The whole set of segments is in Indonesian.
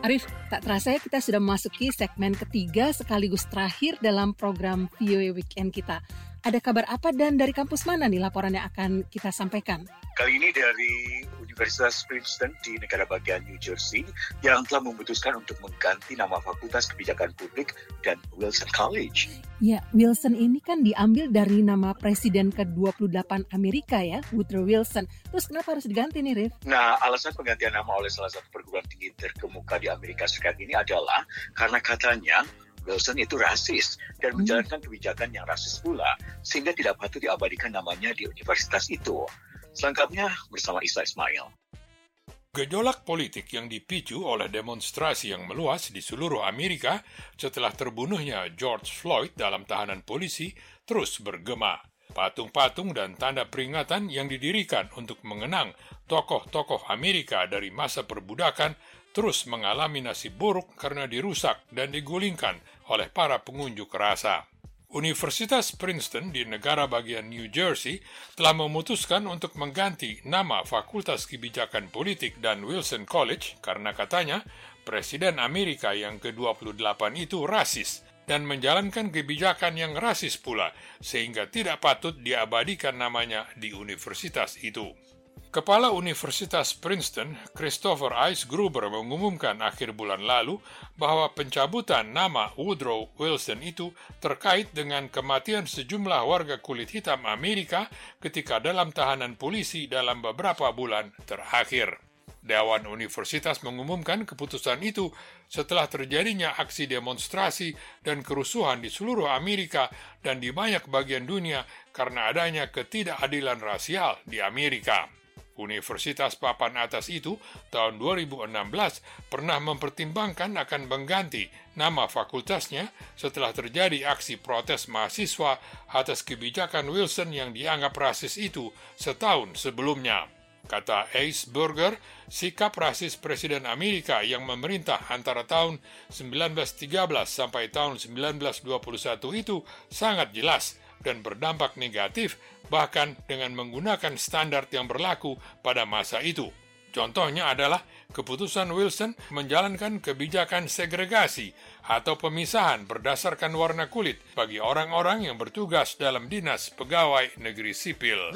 Arif, tak terasa ya kita sudah memasuki segmen ketiga sekaligus terakhir dalam program VOA Weekend kita. Ada kabar apa dan dari kampus mana nih laporan yang akan kita sampaikan? Kali ini dari Universitas Princeton di negara bagian New Jersey yang telah memutuskan untuk mengganti nama Fakultas Kebijakan Publik dan Wilson College. Ya, Wilson ini kan diambil dari nama Presiden ke-28 Amerika ya, Woodrow Wilson. Terus kenapa harus diganti nih, Rif? Nah, alasan penggantian nama oleh salah satu perguruan tinggi terkemuka di Amerika Serikat ini adalah karena katanya Wilson itu rasis dan hmm. menjalankan kebijakan yang rasis pula, sehingga tidak patut diabadikan namanya di universitas itu. Selengkapnya bersama Isa Ismail. Gejolak politik yang dipicu oleh demonstrasi yang meluas di seluruh Amerika setelah terbunuhnya George Floyd dalam tahanan polisi terus bergema. Patung-patung dan tanda peringatan yang didirikan untuk mengenang tokoh-tokoh Amerika dari masa perbudakan terus mengalami nasib buruk karena dirusak dan digulingkan oleh para pengunjuk rasa. Universitas Princeton di negara bagian New Jersey telah memutuskan untuk mengganti nama Fakultas Kebijakan Politik dan Wilson College karena katanya Presiden Amerika yang ke-28 itu rasis dan menjalankan kebijakan yang rasis pula sehingga tidak patut diabadikan namanya di universitas itu. Kepala Universitas Princeton, Christopher Ice Gruber mengumumkan akhir bulan lalu bahwa pencabutan nama Woodrow Wilson itu terkait dengan kematian sejumlah warga kulit hitam Amerika ketika dalam tahanan polisi dalam beberapa bulan terakhir. Dewan Universitas mengumumkan keputusan itu setelah terjadinya aksi demonstrasi dan kerusuhan di seluruh Amerika dan di banyak bagian dunia karena adanya ketidakadilan rasial di Amerika. Universitas Papan Atas itu tahun 2016 pernah mempertimbangkan akan mengganti nama fakultasnya setelah terjadi aksi protes mahasiswa atas kebijakan Wilson yang dianggap rasis itu setahun sebelumnya. Kata Ace Burger, sikap rasis Presiden Amerika yang memerintah antara tahun 1913 sampai tahun 1921 itu sangat jelas dan berdampak negatif bahkan dengan menggunakan standar yang berlaku pada masa itu. Contohnya adalah keputusan Wilson menjalankan kebijakan segregasi atau pemisahan berdasarkan warna kulit bagi orang-orang yang bertugas dalam dinas pegawai negeri sipil.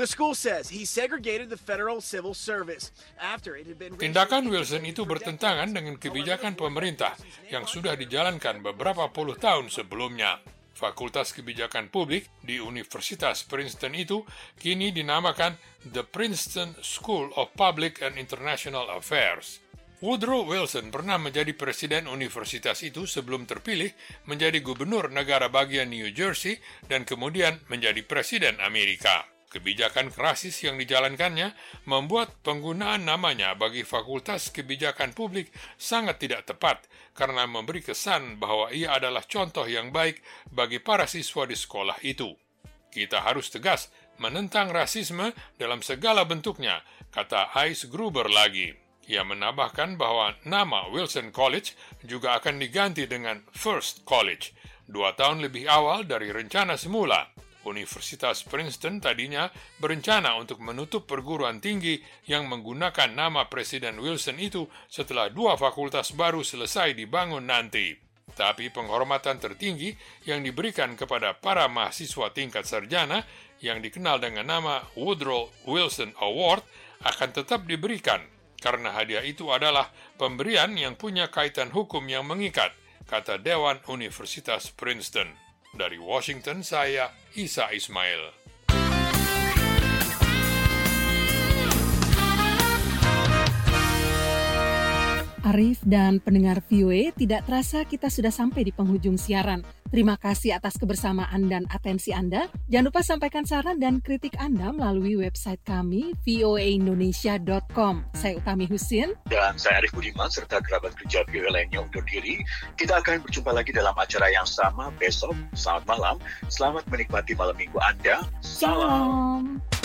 Tindakan Wilson itu bertentangan dengan kebijakan pemerintah yang sudah dijalankan beberapa puluh tahun sebelumnya. Fakultas Kebijakan Publik di Universitas Princeton itu kini dinamakan The Princeton School of Public and International Affairs. Woodrow Wilson pernah menjadi presiden universitas itu sebelum terpilih menjadi gubernur negara bagian New Jersey dan kemudian menjadi presiden Amerika. Kebijakan rasis yang dijalankannya membuat penggunaan namanya bagi Fakultas Kebijakan Publik sangat tidak tepat karena memberi kesan bahwa ia adalah contoh yang baik bagi para siswa di sekolah itu. Kita harus tegas menentang rasisme dalam segala bentuknya, kata Ice Gruber lagi. Ia menambahkan bahwa nama Wilson College juga akan diganti dengan First College, dua tahun lebih awal dari rencana semula. Universitas Princeton tadinya berencana untuk menutup perguruan tinggi yang menggunakan nama Presiden Wilson itu setelah dua fakultas baru selesai dibangun nanti. Tapi penghormatan tertinggi yang diberikan kepada para mahasiswa tingkat sarjana yang dikenal dengan nama Woodrow Wilson Award akan tetap diberikan karena hadiah itu adalah pemberian yang punya kaitan hukum yang mengikat, kata Dewan Universitas Princeton. Dari Washington, saya Isa Ismail. Arif dan pendengar VOA, tidak terasa kita sudah sampai di penghujung siaran. Terima kasih atas kebersamaan dan atensi Anda. Jangan lupa sampaikan saran dan kritik Anda melalui website kami voaindonesia.com. Saya Utami Husin. Dan saya Arif Budiman serta kerabat kerja VOA lainnya undur diri. Kita akan berjumpa lagi dalam acara yang sama besok. Selamat malam. Selamat menikmati malam minggu Anda. Salam. Salam.